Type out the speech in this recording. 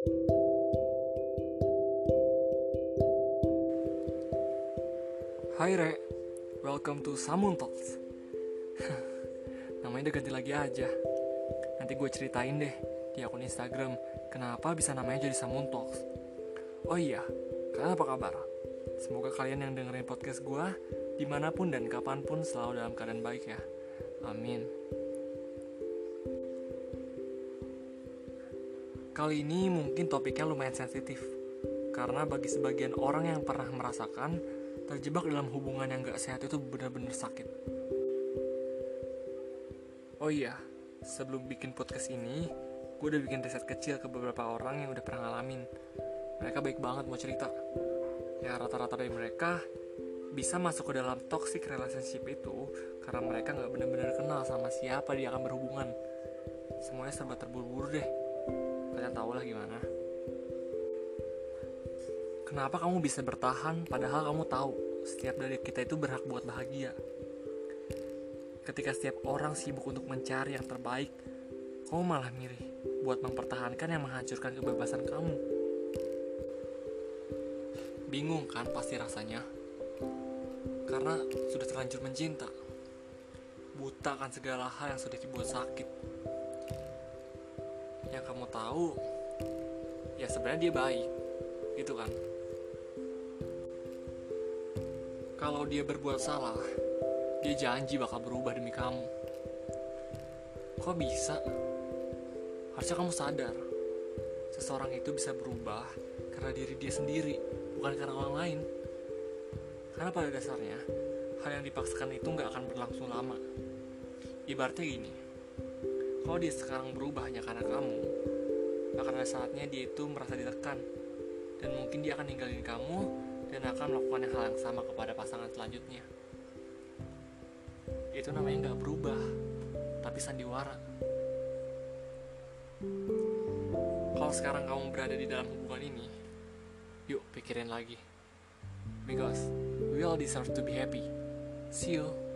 Hai Re, welcome to Samun Talks. Namanya udah ganti lagi aja. Nanti gue ceritain deh di akun Instagram Kenapa bisa namanya jadi Samun Talks. Oh iya, kalian apa kabar? Semoga kalian yang dengerin podcast gue Di mana pun dan kapan pun selalu dalam keadaan baik ya. Amin Kali ini mungkin topiknya lumayan sensitif Karena bagi sebagian orang yang pernah merasakan terjebak dalam hubungan yang gak sehat itu benar-benar sakit. Oh iya, sebelum bikin podcast ini, gue udah bikin riset kecil ke beberapa orang yang udah pernah ngalamin. Mereka baik banget mau cerita. Ya rata-rata dari mereka bisa masuk ke dalam toxic relationship itu karena mereka nggak benar-benar kenal sama siapa dia akan berhubungan. Semuanya serba terburu-buru deh. Kalian tau lah gimana. Kenapa kamu bisa bertahan padahal kamu tahu setiap dari kita itu berhak buat bahagia? Ketika setiap orang sibuk untuk mencari yang terbaik, kamu malah mirip buat mempertahankan yang menghancurkan kebebasan kamu. Bingung kan pasti rasanya? Karena sudah terlanjur mencinta. Buta kan segala hal yang sudah dibuat sakit. Yang kamu tahu, ya sebenarnya dia baik. Gitu kan? Kalau dia berbuat salah, dia janji bakal berubah demi kamu. Kok bisa? Harusnya kamu sadar, seseorang itu bisa berubah karena diri dia sendiri, bukan karena orang lain. Karena pada dasarnya, hal yang dipaksakan itu nggak akan berlangsung lama. Ibaratnya gini, kalau dia sekarang berubah hanya karena kamu, akan ada saatnya dia itu merasa ditekan, dan mungkin dia akan ninggalin kamu dan akan melakukan hal yang sama kepada pasangan selanjutnya. Itu namanya nggak berubah, tapi sandiwara. Kalau sekarang kamu berada di dalam hubungan ini, yuk pikirin lagi. Because we all deserve to be happy. See you.